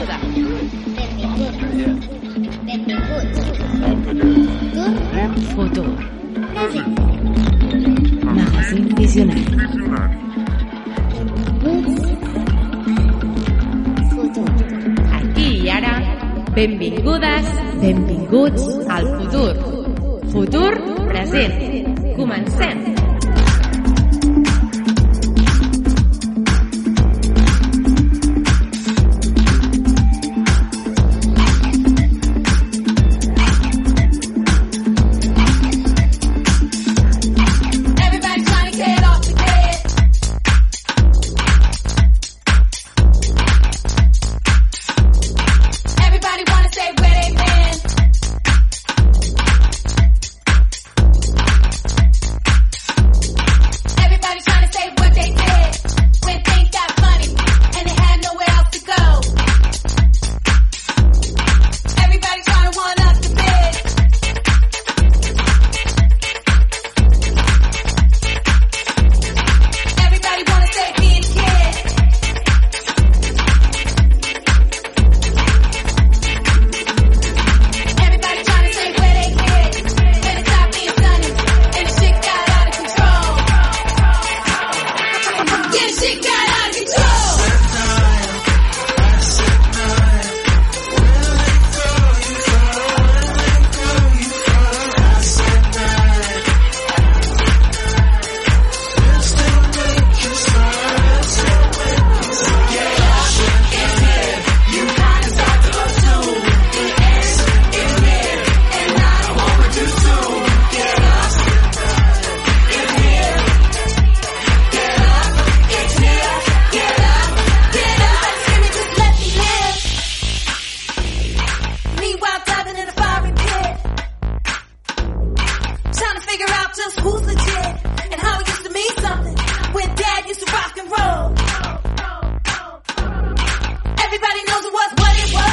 saluda. Benvinguts. Benvinguts. Futur. Present. Magazín visionari. Benvinguts. Futur. Aquí i ara, benvingudes, Benvinguts al futur. Futur present. Comencem. just who's legit and how it used to mean something when dad used to rock and roll. Everybody knows it was what it was.